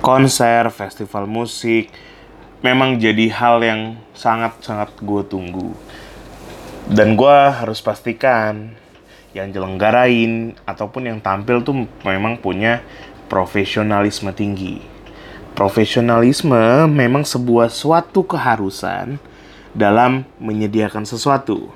konser, festival musik memang jadi hal yang sangat-sangat gue tunggu. Dan gue harus pastikan yang jelenggarain ataupun yang tampil tuh memang punya profesionalisme tinggi. Profesionalisme memang sebuah suatu keharusan dalam menyediakan sesuatu.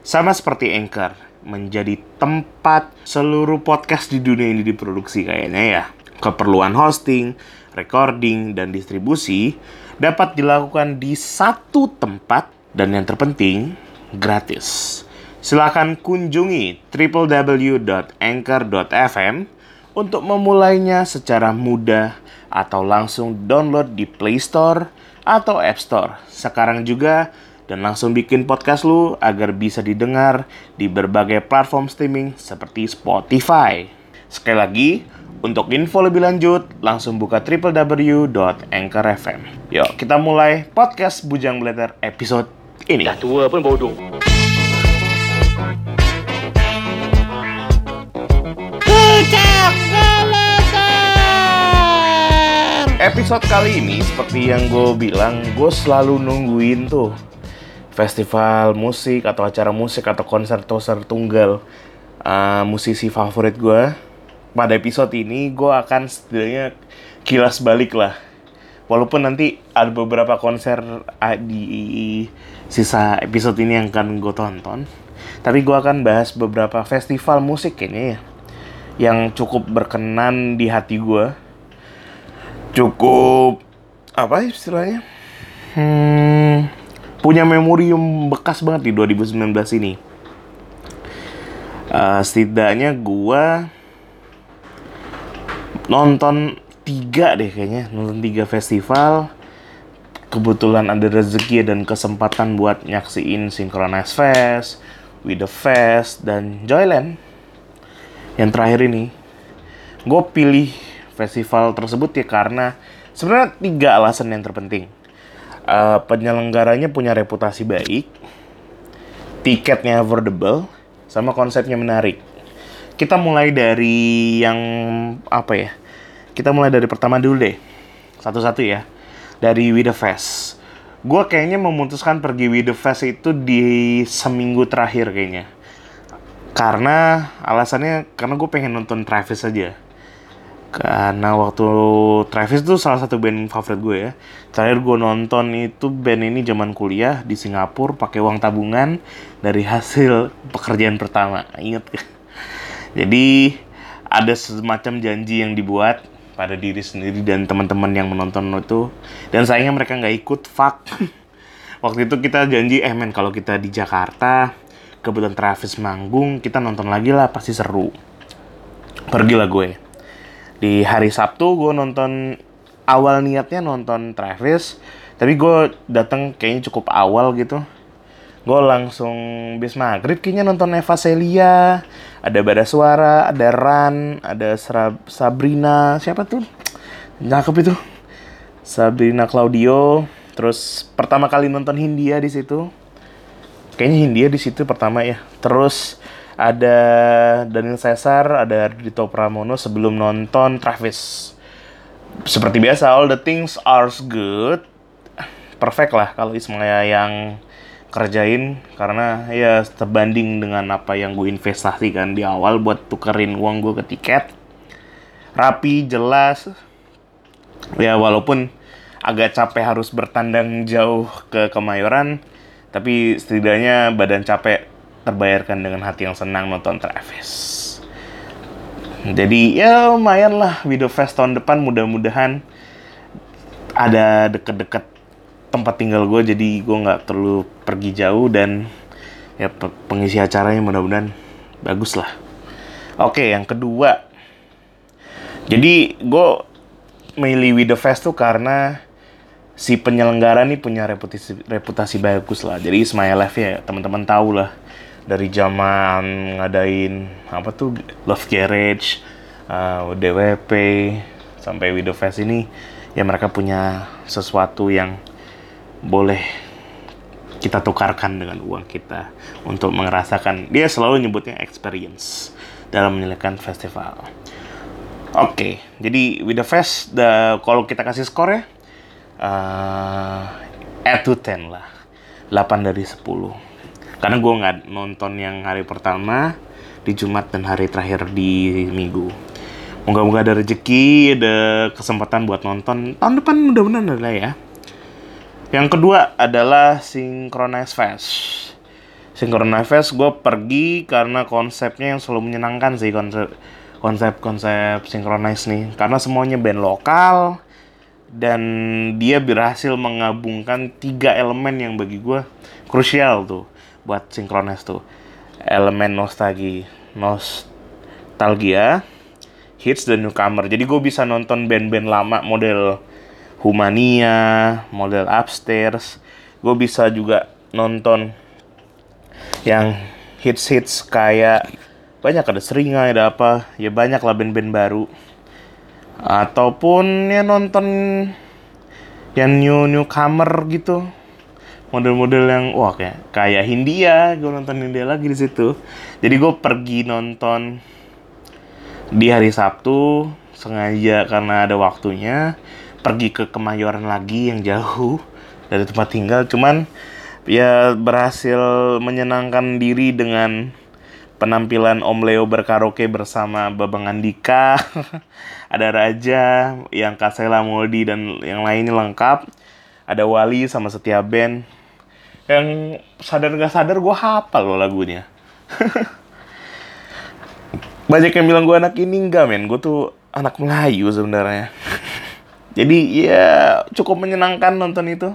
Sama seperti Anchor, menjadi tempat seluruh podcast di dunia ini diproduksi kayaknya ya. Keperluan hosting, recording, dan distribusi dapat dilakukan di satu tempat dan yang terpenting gratis. Silakan kunjungi www.anchor.fm untuk memulainya secara mudah atau langsung download di Play Store atau App Store. Sekarang juga dan langsung bikin podcast lu agar bisa didengar di berbagai platform streaming seperti Spotify. Sekali lagi, untuk info lebih lanjut, langsung buka www.anchor.fm. Yuk, kita mulai podcast Bujang Belater episode ini. Dah tua pun bodoh. Episode kali ini, seperti yang gue bilang, gue selalu nungguin tuh festival musik atau acara musik atau konser-konser tunggal uh, musisi favorit gue. Pada episode ini, gue akan setidaknya kilas balik lah. Walaupun nanti ada beberapa konser uh, di sisa episode ini yang akan gue tonton. Tapi gue akan bahas beberapa festival musik kayaknya ya. Yang cukup berkenan di hati gue cukup apa istilahnya hmm, punya memori yang bekas banget di 2019 ini uh, setidaknya gua nonton tiga deh kayaknya nonton tiga festival kebetulan ada rezeki dan kesempatan buat nyaksiin Synchronize Fest, With the Fest, dan Joyland. Yang terakhir ini, gue pilih festival tersebut ya karena sebenarnya tiga alasan yang terpenting. Uh, penyelenggaranya punya reputasi baik, tiketnya affordable, sama konsepnya menarik. Kita mulai dari yang apa ya? Kita mulai dari pertama dulu deh, satu-satu ya. Dari With The Fest. Gue kayaknya memutuskan pergi With The Fest itu di seminggu terakhir kayaknya. Karena alasannya karena gue pengen nonton Travis aja karena waktu Travis tuh salah satu band favorit gue ya. Terakhir gue nonton itu band ini zaman kuliah di Singapura pakai uang tabungan dari hasil pekerjaan pertama. Ingat Jadi ada semacam janji yang dibuat pada diri sendiri dan teman-teman yang menonton itu. Dan sayangnya mereka nggak ikut fuck. Waktu itu kita janji eh men kalau kita di Jakarta kebetulan Travis manggung kita nonton lagi lah pasti seru. Pergilah gue. Di hari Sabtu gue nonton awal niatnya nonton Travis tapi gue datang kayaknya cukup awal gitu gue langsung bis maghrib kayaknya nonton Eva Celia ada Bada Suara ada Ran ada Sra Sabrina siapa tuh cakep itu Sabrina Claudio terus pertama kali nonton Hindia di situ kayaknya Hindia di situ pertama ya terus ada Daniel Caesar, ada Dito Pramono sebelum nonton Travis. Seperti biasa, all the things are good. Perfect lah kalau Ismaya yang kerjain karena ya terbanding dengan apa yang gue investasikan di awal buat tukerin uang gue ke tiket. Rapi, jelas. Ya walaupun agak capek harus bertandang jauh ke Kemayoran, tapi setidaknya badan capek terbayarkan dengan hati yang senang nonton Travis. Jadi ya lumayan lah Video Fest tahun depan mudah-mudahan ada deket-deket tempat tinggal gue jadi gue nggak terlalu pergi jauh dan ya pengisi acaranya mudah-mudahan bagus lah. Oke yang kedua jadi gue milih With The Fest tuh karena si penyelenggara nih punya reputasi reputasi bagus lah. Jadi Ismail Live ya teman-teman tahu lah dari zaman ngadain apa tuh Love Garage, uh, DWP sampai Widow Fest ini ya mereka punya sesuatu yang boleh kita tukarkan dengan uang kita untuk merasakan dia selalu nyebutnya experience dalam menyelesaikan festival. Oke, jadi with the fest, the, kalau kita kasih skor ya, uh, at to 10 lah. 8 dari 10. Karena gue nggak nonton yang hari pertama, di Jumat dan hari terakhir di Minggu. Moga-moga ada rezeki, ada kesempatan buat nonton. Tahun depan mudah-mudahan ada ya. Yang kedua adalah Synchronize Fest. Synchronize Fest gue pergi karena konsepnya yang selalu menyenangkan sih konsep konsep-konsep Synchronize nih. Karena semuanya band lokal dan dia berhasil menggabungkan tiga elemen yang bagi gue krusial tuh buat Synchronize tuh. Elemen nostalgia, nostalgia, hits dan newcomer. Jadi gue bisa nonton band-band lama model Humania, model Upstairs. Gue bisa juga nonton yang hits-hits kayak banyak ada seringai ada apa. Ya banyak lah band-band baru. Ataupun ya nonton yang new newcomer gitu. Model-model yang wah kayak kayak Hindia. Gue nonton Hindia lagi di situ. Jadi gue pergi nonton di hari Sabtu sengaja karena ada waktunya pergi ke Kemayoran lagi yang jauh dari tempat tinggal. Cuman ya berhasil menyenangkan diri dengan penampilan Om Leo berkaraoke bersama Babang Andika ada Raja yang Kasela Moldi dan yang lainnya lengkap. Ada Wali sama Setia Band. Yang sadar gak sadar gue hafal loh lagunya. Banyak yang bilang gue anak ini enggak men. Gue tuh anak Melayu sebenarnya jadi ya cukup menyenangkan nonton itu.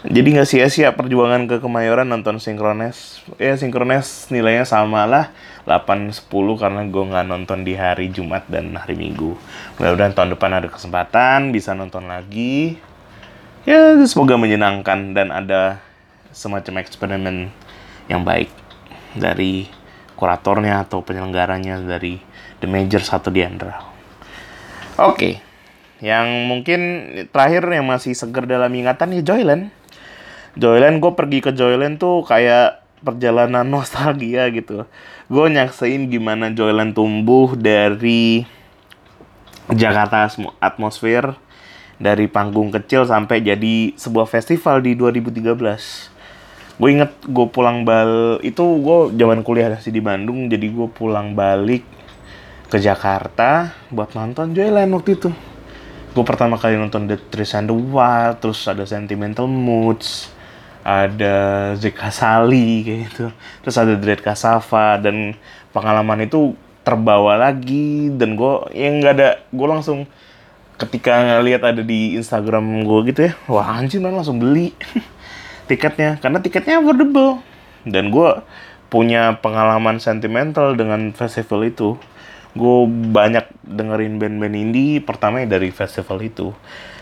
Jadi nggak sia-sia perjuangan ke Kemayoran nonton Synchronize. Ya Synchronize nilainya sama lah 8-10 karena gue nggak nonton di hari Jumat dan hari Minggu. Mudah-mudahan tahun depan ada kesempatan bisa nonton lagi. Ya semoga menyenangkan dan ada semacam eksperimen yang baik dari kuratornya atau penyelenggaranya dari The Major satu di Andra. Oke. Okay. Yang mungkin terakhir yang masih seger dalam ingatan ya Joyland. Joyland gue pergi ke Joyland tuh kayak perjalanan nostalgia gitu. Gue nyaksain gimana Joyland tumbuh dari Jakarta atmosfer dari panggung kecil sampai jadi sebuah festival di 2013. Gue inget gue pulang bal itu gue zaman kuliah sih di Bandung jadi gue pulang balik ke Jakarta buat nonton Joyland waktu itu gue pertama kali nonton The Trees and the Wild terus ada Sentimental Moods ada Zika Sali kayak gitu. Terus ada Dread Kasava dan pengalaman itu terbawa lagi dan gue yang nggak ada gue langsung ketika ngeliat ada di Instagram gue gitu ya wah anjir man langsung beli tiketnya. Karena tiketnya affordable. Dan gue punya pengalaman sentimental dengan festival itu gue banyak dengerin band-band indie pertama dari festival itu.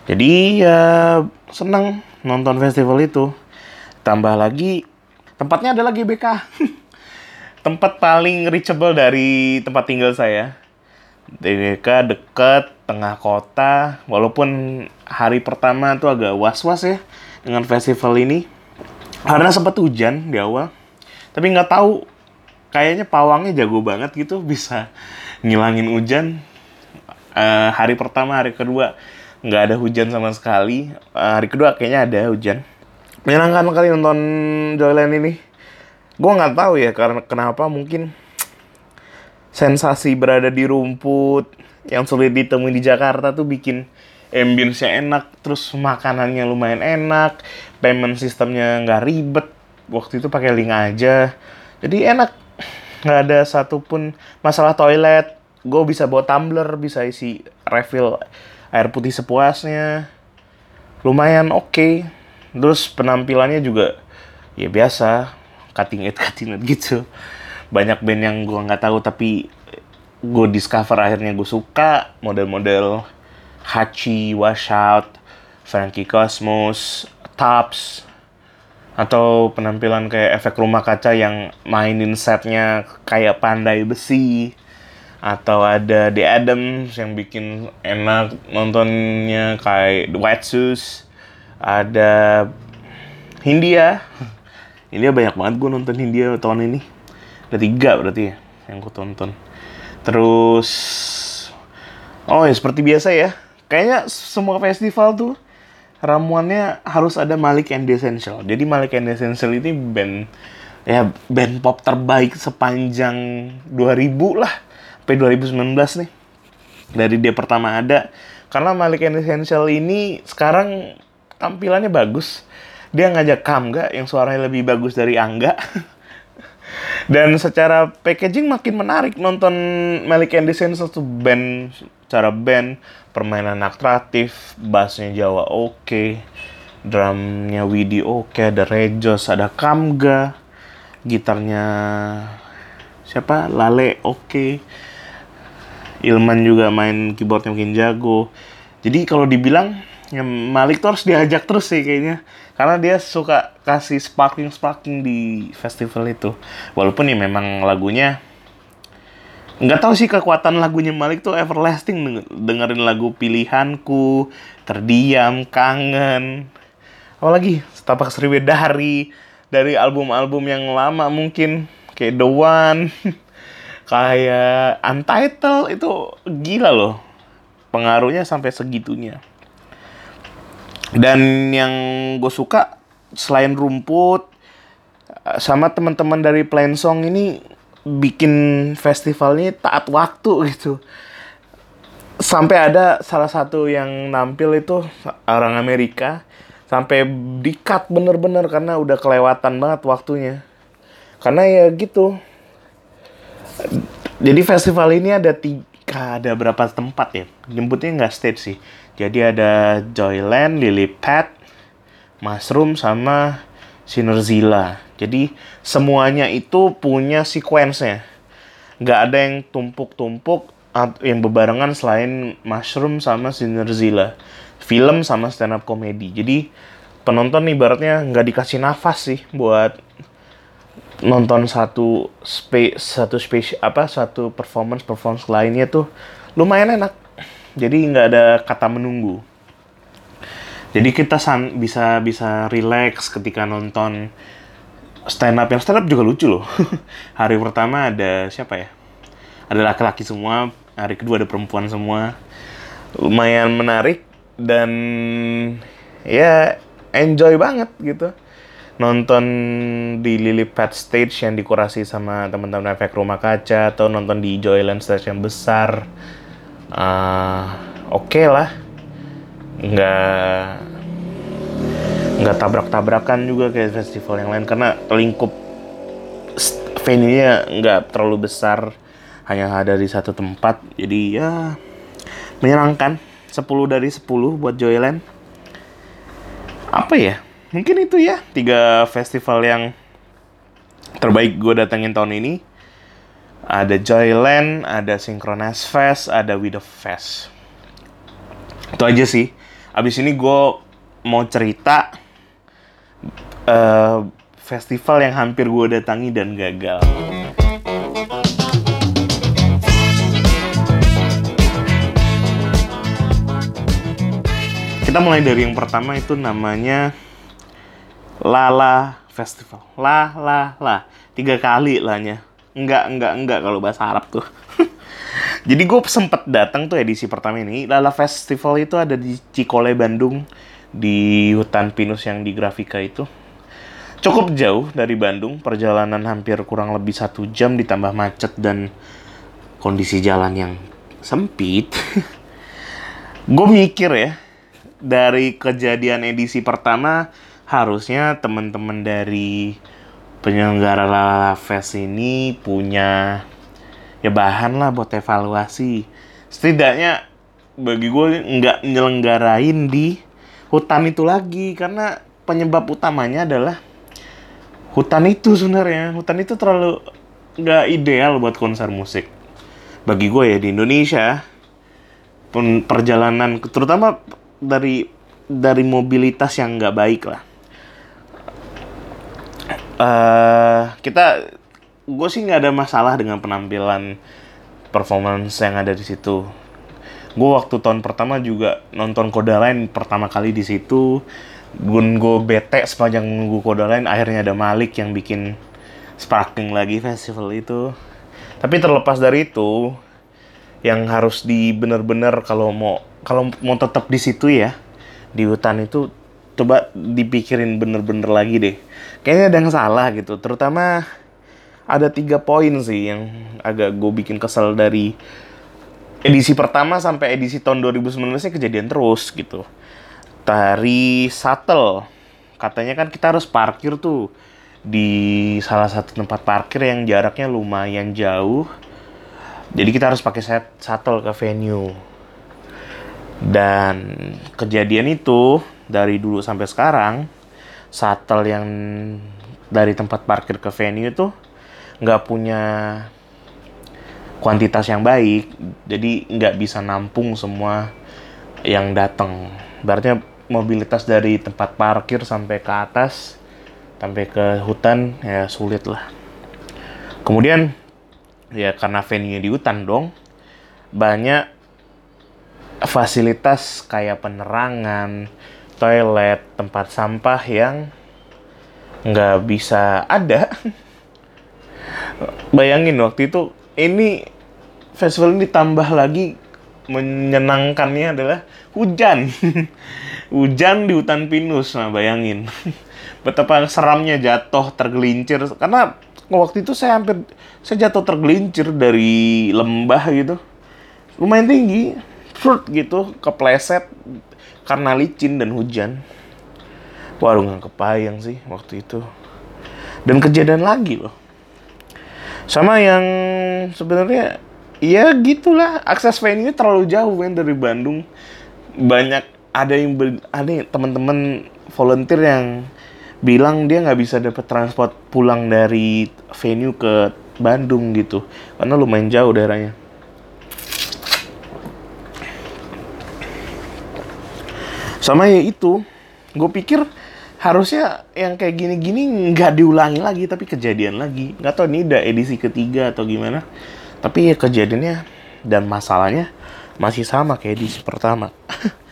Jadi ya senang nonton festival itu. Tambah lagi tempatnya adalah GBK tempat paling reachable dari tempat tinggal saya. GBK dekat tengah kota. Walaupun hari pertama tuh agak was-was ya dengan festival ini. Karena sempat hujan di awal. Tapi nggak tahu kayaknya pawangnya jago banget gitu bisa ngilangin hujan uh, hari pertama hari kedua nggak ada hujan sama sekali. Uh, hari kedua kayaknya ada hujan. Menyenangkan kali nonton Joyland ini. Gue nggak tahu ya karena kenapa mungkin sensasi berada di rumput yang sulit ditemui di Jakarta tuh bikin ambience-nya enak terus makanannya lumayan enak payment sistemnya nggak ribet. Waktu itu pakai link aja. Jadi enak nggak ada satupun masalah toilet. Gue bisa bawa tumbler bisa isi refill air putih sepuasnya. Lumayan oke. Okay. terus penampilannya juga ya biasa cutting edge cutting edge gitu. Banyak band yang gue nggak tahu tapi gue discover akhirnya gue suka. Model-model Hachi, Washout, Frankie Cosmos, Tops, atau penampilan kayak efek rumah kaca yang mainin setnya kayak pandai besi. Atau ada The Adams yang bikin enak nontonnya kayak The White Shoes. Ada Hindia. Hindia banyak banget gue nonton Hindia tahun ini. Ada tiga berarti ya yang gue tonton. Terus Oh ya seperti biasa ya. Kayaknya semua festival tuh ramuannya harus ada Malik and the Essential. Jadi Malik and the Essential ini band ya band pop terbaik sepanjang 2000 lah sampai 2019 nih. Dari dia pertama ada karena Malik and the Essential ini sekarang tampilannya bagus. Dia ngajak Kamga yang suaranya lebih bagus dari Angga. Dan secara packaging makin menarik nonton Malik and the tuh band cara band, permainan atraktif, bassnya Jawa oke, okay, drumnya Widi oke, okay, ada Rejos, ada Kamga, gitarnya siapa Lale oke, okay. Ilman juga main keyboardnya mungkin jago. Jadi kalau dibilang ya Malik tuh harus diajak terus sih kayaknya karena dia suka kasih sparking sparking di festival itu. Walaupun ya memang lagunya nggak tahu sih kekuatan lagunya Malik tuh everlasting dengerin lagu pilihanku terdiam kangen. Apalagi setapak dari dari album-album yang lama mungkin kayak The One kayak Untitled itu gila loh. Pengaruhnya sampai segitunya dan yang gue suka selain rumput sama teman-teman dari Plain Song ini bikin festivalnya taat waktu gitu. Sampai ada salah satu yang nampil itu orang Amerika sampai dikat bener-bener karena udah kelewatan banget waktunya. Karena ya gitu. Jadi festival ini ada tiga, ada berapa tempat ya? Nyebutnya nggak stage sih. Jadi ada Joyland, Lily Pad, Mushroom, sama Sinerzilla. Jadi semuanya itu punya sequence-nya. Nggak ada yang tumpuk-tumpuk yang bebarengan selain Mushroom sama Sinerzilla. Film sama stand up comedy. Jadi penonton ibaratnya nggak dikasih nafas sih buat nonton satu spe satu spesial apa satu performance performance lainnya tuh lumayan enak. Jadi nggak ada kata menunggu. Jadi kita bisa bisa relax ketika nonton stand up yang stand up juga lucu loh. hari pertama ada siapa ya? Ada laki-laki semua, hari kedua ada perempuan semua. Lumayan menarik dan ya enjoy banget gitu. Nonton di Lilipad Stage yang dikurasi sama teman-teman efek rumah kaca atau nonton di Joyland Stage yang besar. Uh, Oke okay lah, nggak nggak tabrak-tabrakan juga kayak festival yang lain karena lingkup venue-nya nggak terlalu besar hanya ada di satu tempat. Jadi ya menyenangkan. 10 dari 10 buat Joyland. Apa ya? Mungkin itu ya tiga festival yang terbaik gue datengin tahun ini ada Joyland ada Synchronize Fest ada With the Fest itu aja sih abis ini gue mau cerita uh, festival yang hampir gue datangi dan gagal. Kita mulai dari yang pertama itu namanya Lala Festival. La la la. Tiga kali lahnya. Enggak, enggak, enggak kalau bahasa Arab tuh. Jadi gue sempet datang tuh edisi pertama ini. Lala Festival itu ada di Cikole, Bandung. Di hutan pinus yang di Grafika itu cukup jauh dari Bandung, perjalanan hampir kurang lebih satu jam ditambah macet dan kondisi jalan yang sempit. gue mikir ya, dari kejadian edisi pertama harusnya teman-teman dari penyelenggara Lala Fest ini punya ya bahan lah buat evaluasi. Setidaknya bagi gue nggak nyelenggarain di hutan itu lagi karena penyebab utamanya adalah hutan itu sebenarnya. Hutan itu terlalu nggak ideal buat konser musik. Bagi gue ya di Indonesia pun perjalanan terutama dari dari mobilitas yang nggak baik lah uh, kita gue sih nggak ada masalah dengan penampilan performance yang ada di situ. Gue waktu tahun pertama juga nonton Kodaline pertama kali di situ. Gun gue bete sepanjang nunggu kode lain akhirnya ada Malik yang bikin sparking lagi festival itu. Tapi terlepas dari itu yang harus di bener-bener kalau mau kalau mau tetap di situ ya di hutan itu coba dipikirin bener-bener lagi deh kayaknya ada yang salah gitu. Terutama ada tiga poin sih yang agak gue bikin kesel dari edisi pertama sampai edisi tahun 2019 nya kejadian terus gitu. Dari shuttle. Katanya kan kita harus parkir tuh di salah satu tempat parkir yang jaraknya lumayan jauh. Jadi kita harus pakai set shuttle ke venue. Dan kejadian itu dari dulu sampai sekarang shuttle yang dari tempat parkir ke venue itu nggak punya kuantitas yang baik, jadi nggak bisa nampung semua yang datang. Berarti mobilitas dari tempat parkir sampai ke atas, sampai ke hutan ya sulit lah. Kemudian ya karena venue di hutan dong banyak fasilitas kayak penerangan toilet tempat sampah yang nggak bisa ada. Bayangin waktu itu ini festival ini ditambah lagi menyenangkannya adalah hujan. Hujan di hutan pinus nah bayangin. Betapa seramnya jatuh tergelincir. Karena waktu itu saya hampir saya jatuh tergelincir dari lembah gitu. Lumayan tinggi fruit gitu kepleset karena licin dan hujan. Waduh nggak kepayang sih waktu itu. Dan kejadian lagi loh. Sama yang sebenarnya ya gitulah. Akses venue terlalu jauh kan dari Bandung. Banyak ada yang ber, ada teman-teman volunteer yang bilang dia nggak bisa dapat transport pulang dari venue ke Bandung gitu. Karena lumayan jauh daerahnya sama ya itu gue pikir harusnya yang kayak gini-gini nggak diulangi lagi tapi kejadian lagi nggak tahu ini udah edisi ketiga atau gimana tapi ya kejadiannya dan masalahnya masih sama kayak edisi pertama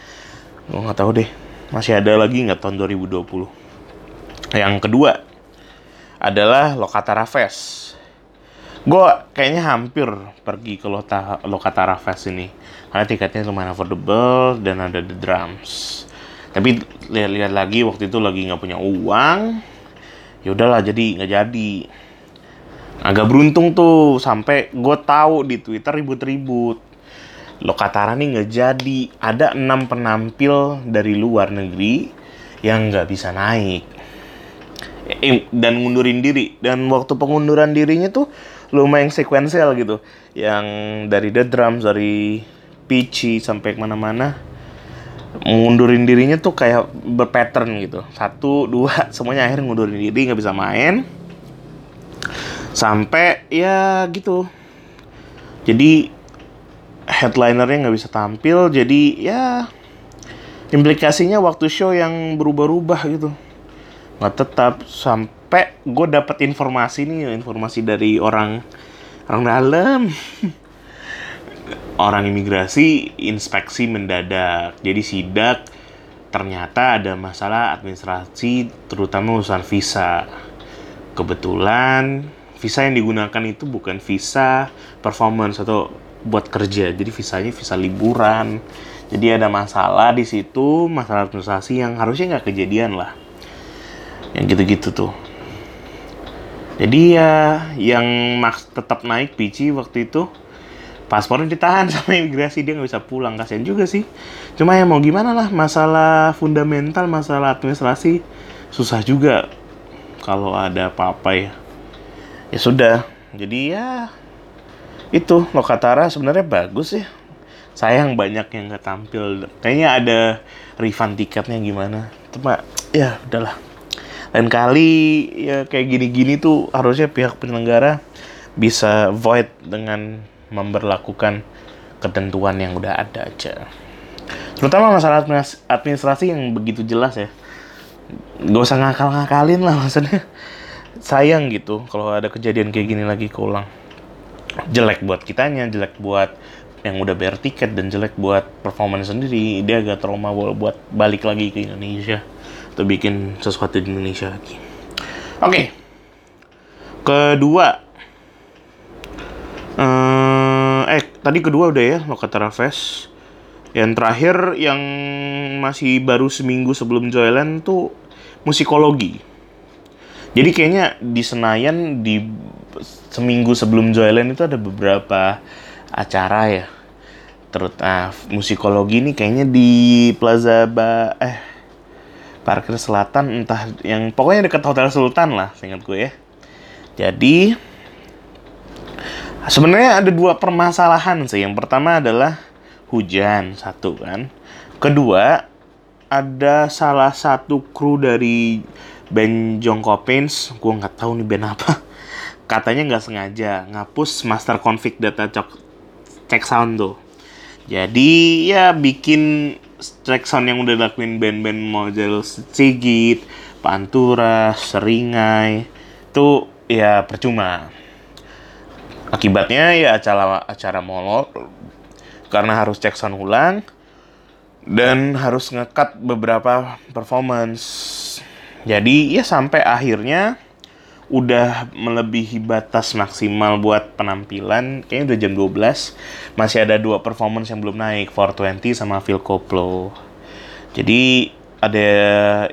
gue nggak tahu deh masih ada lagi nggak tahun 2020 yang kedua adalah Lokatara Fest. Gue kayaknya hampir pergi ke Lokatara Fest ini. Karena tiketnya lumayan affordable dan ada the drums. Tapi lihat-lihat lagi waktu itu lagi nggak punya uang. Ya udahlah jadi nggak jadi. Agak beruntung tuh sampai gue tahu di Twitter ribut-ribut. Lokatara nih nggak jadi. Ada enam penampil dari luar negeri yang nggak bisa naik dan ngundurin diri dan waktu pengunduran dirinya tuh lumayan sekuensial gitu yang dari the drums dari Peachy sampai ke mana-mana ngundurin dirinya tuh kayak berpattern gitu. Satu dua semuanya akhirnya ngundurin diri nggak bisa main. Sampai ya gitu. Jadi headlinernya nggak bisa tampil jadi ya implikasinya waktu show yang berubah-ubah gitu. Nggak tetap sampai gue dapat informasi nih informasi dari orang orang dalam orang imigrasi inspeksi mendadak. Jadi sidak ternyata ada masalah administrasi terutama urusan visa. Kebetulan visa yang digunakan itu bukan visa performance atau buat kerja. Jadi visanya visa liburan. Jadi ada masalah di situ masalah administrasi yang harusnya nggak kejadian lah. Yang gitu-gitu tuh. Jadi ya yang tetap naik PC waktu itu paspornya ditahan sama imigrasi dia nggak bisa pulang kasian juga sih. Cuma ya mau gimana lah masalah fundamental masalah administrasi susah juga kalau ada apa-apa ya. Ya sudah jadi ya itu Lokatara sebenarnya bagus ya sayang banyak yang nggak tampil. Kayaknya ada refund tiketnya gimana. Cuma ya udahlah. Lain kali ya kayak gini-gini tuh harusnya pihak penyelenggara bisa void dengan memperlakukan ketentuan yang udah ada aja. Terutama masalah administrasi yang begitu jelas ya. Gak usah ngakal-ngakalin lah maksudnya. Sayang gitu kalau ada kejadian kayak gini lagi keulang. Jelek buat kitanya, jelek buat yang udah bayar tiket dan jelek buat performance sendiri. Dia agak trauma buat balik lagi ke Indonesia atau bikin sesuatu di Indonesia lagi. Oke. Okay. Kedua, uh, eh tadi kedua udah ya Lokatara Fest. Yang terakhir yang masih baru seminggu sebelum Joyland tuh musikologi. Jadi kayaknya di Senayan di seminggu sebelum Joyland itu ada beberapa acara ya. Terus nah, musikologi ini kayaknya di Plaza ba eh parkir selatan entah yang pokoknya dekat Hotel Sultan lah, seingat gue ya. Jadi sebenarnya ada dua permasalahan sih. Yang pertama adalah hujan satu kan. Kedua ada salah satu kru dari band Jongkopins, gue nggak tahu nih band apa. Katanya nggak sengaja ngapus master config data cok cek sound tuh. Jadi ya bikin track sound yang udah lakuin band-band model Sigit, Pantura, Seringai, itu ya percuma. Akibatnya ya acara acara molor karena harus cek sound ulang dan harus ngekat beberapa performance. Jadi ya sampai akhirnya udah melebihi batas maksimal buat penampilan kayaknya udah jam 12 masih ada dua performance yang belum naik 420 sama Phil Koplo jadi ada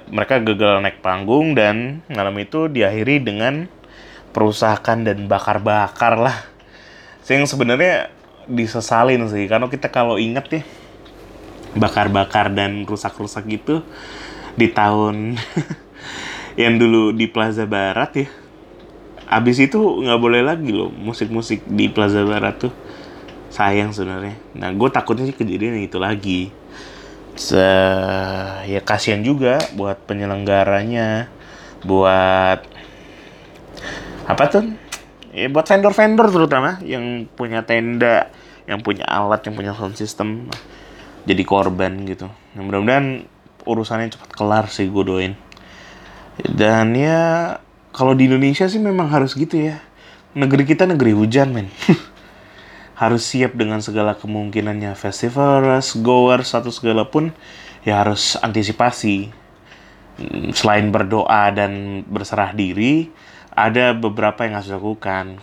mereka gagal naik panggung dan malam itu diakhiri dengan perusakan dan bakar-bakar lah. Yang sebenarnya disesalin sih karena kita kalau inget ya bakar-bakar dan rusak-rusak gitu di tahun yang dulu di Plaza Barat ya abis itu nggak boleh lagi loh musik-musik di Plaza Barat tuh. Sayang sebenarnya. Nah gue takutnya sih kejadian itu lagi. Se ya kasihan juga buat penyelenggaranya buat apa tuh ya buat vendor-vendor terutama yang punya tenda yang punya alat yang punya sound system jadi korban gitu nah, mudah-mudahan urusannya cepat kelar sih gue doain dan ya kalau di Indonesia sih memang harus gitu ya. Negeri kita negeri hujan, men. harus siap dengan segala kemungkinannya. Festival, rush, goers, satu segala pun ya harus antisipasi. Hmm, selain berdoa dan berserah diri, ada beberapa yang harus dilakukan.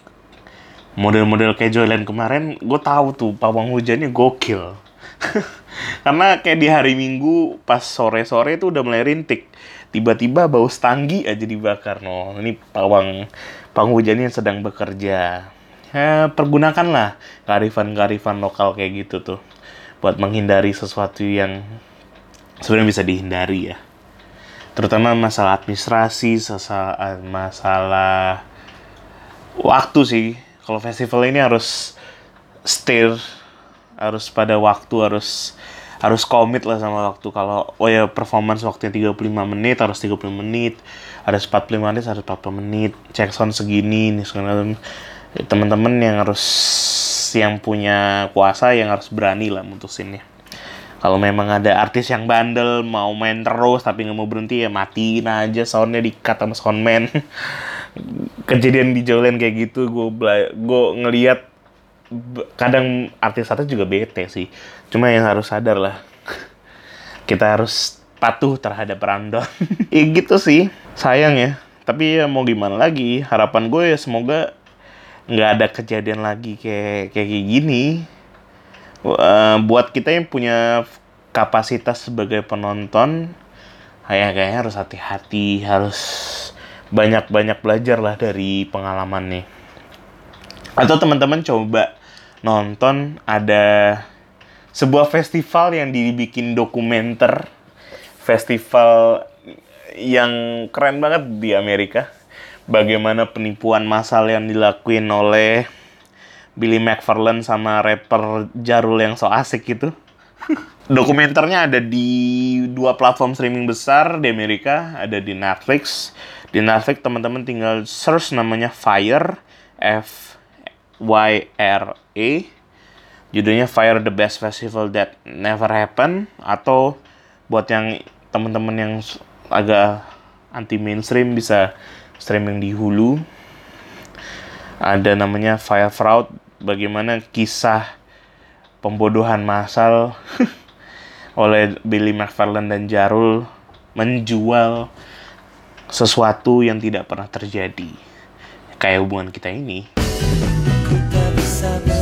Model-model kayak Joyland kemarin, gue tahu tuh pawang hujannya gokil. Karena kayak di hari Minggu pas sore-sore itu udah mulai rintik tiba-tiba bau stanggi aja dibakar no ini pawang pawang hujan yang sedang bekerja ya pergunakanlah kearifan-kearifan lokal kayak gitu tuh buat menghindari sesuatu yang sebenarnya bisa dihindari ya terutama masalah administrasi masalah waktu sih. Kalau festival ini harus steer harus pada waktu harus harus komit lah sama waktu. Kalau oh ya performance waktunya 35 menit harus 30 menit. Ada 45 menit harus 40 menit. Check sound segini nih segala teman-teman yang harus yang punya kuasa yang harus berani lah mutusinnya kalau memang ada artis yang bandel mau main terus tapi nggak mau berhenti ya matiin aja soundnya di cut sama soundman kejadian di Jolene kayak gitu gue gue ngelihat kadang artis-artis juga bete sih Cuma yang harus sadar lah, kita harus patuh terhadap random. ya gitu sih, sayang ya. Tapi ya mau gimana lagi, harapan gue ya semoga nggak ada kejadian lagi kayak kayak gini. Uh, buat kita yang punya kapasitas sebagai penonton, kayak kayaknya harus hati-hati, harus banyak-banyak belajar lah dari pengalaman nih. Atau teman-teman coba nonton ada sebuah festival yang dibikin dokumenter festival yang keren banget di Amerika bagaimana penipuan massal yang dilakuin oleh Billy McFarland sama rapper Jarul yang so asik gitu. Dokumenternya ada di dua platform streaming besar di Amerika ada di Netflix. Di Netflix teman-teman tinggal search namanya Fire F Y R E. Judulnya Fire the Best Festival That Never Happened. Atau buat yang teman-teman yang agak anti mainstream bisa streaming di Hulu. Ada namanya Fire Fraud bagaimana kisah pembodohan massal oleh Billy McFarland dan Jarul menjual sesuatu yang tidak pernah terjadi kayak hubungan kita ini. Kita bisa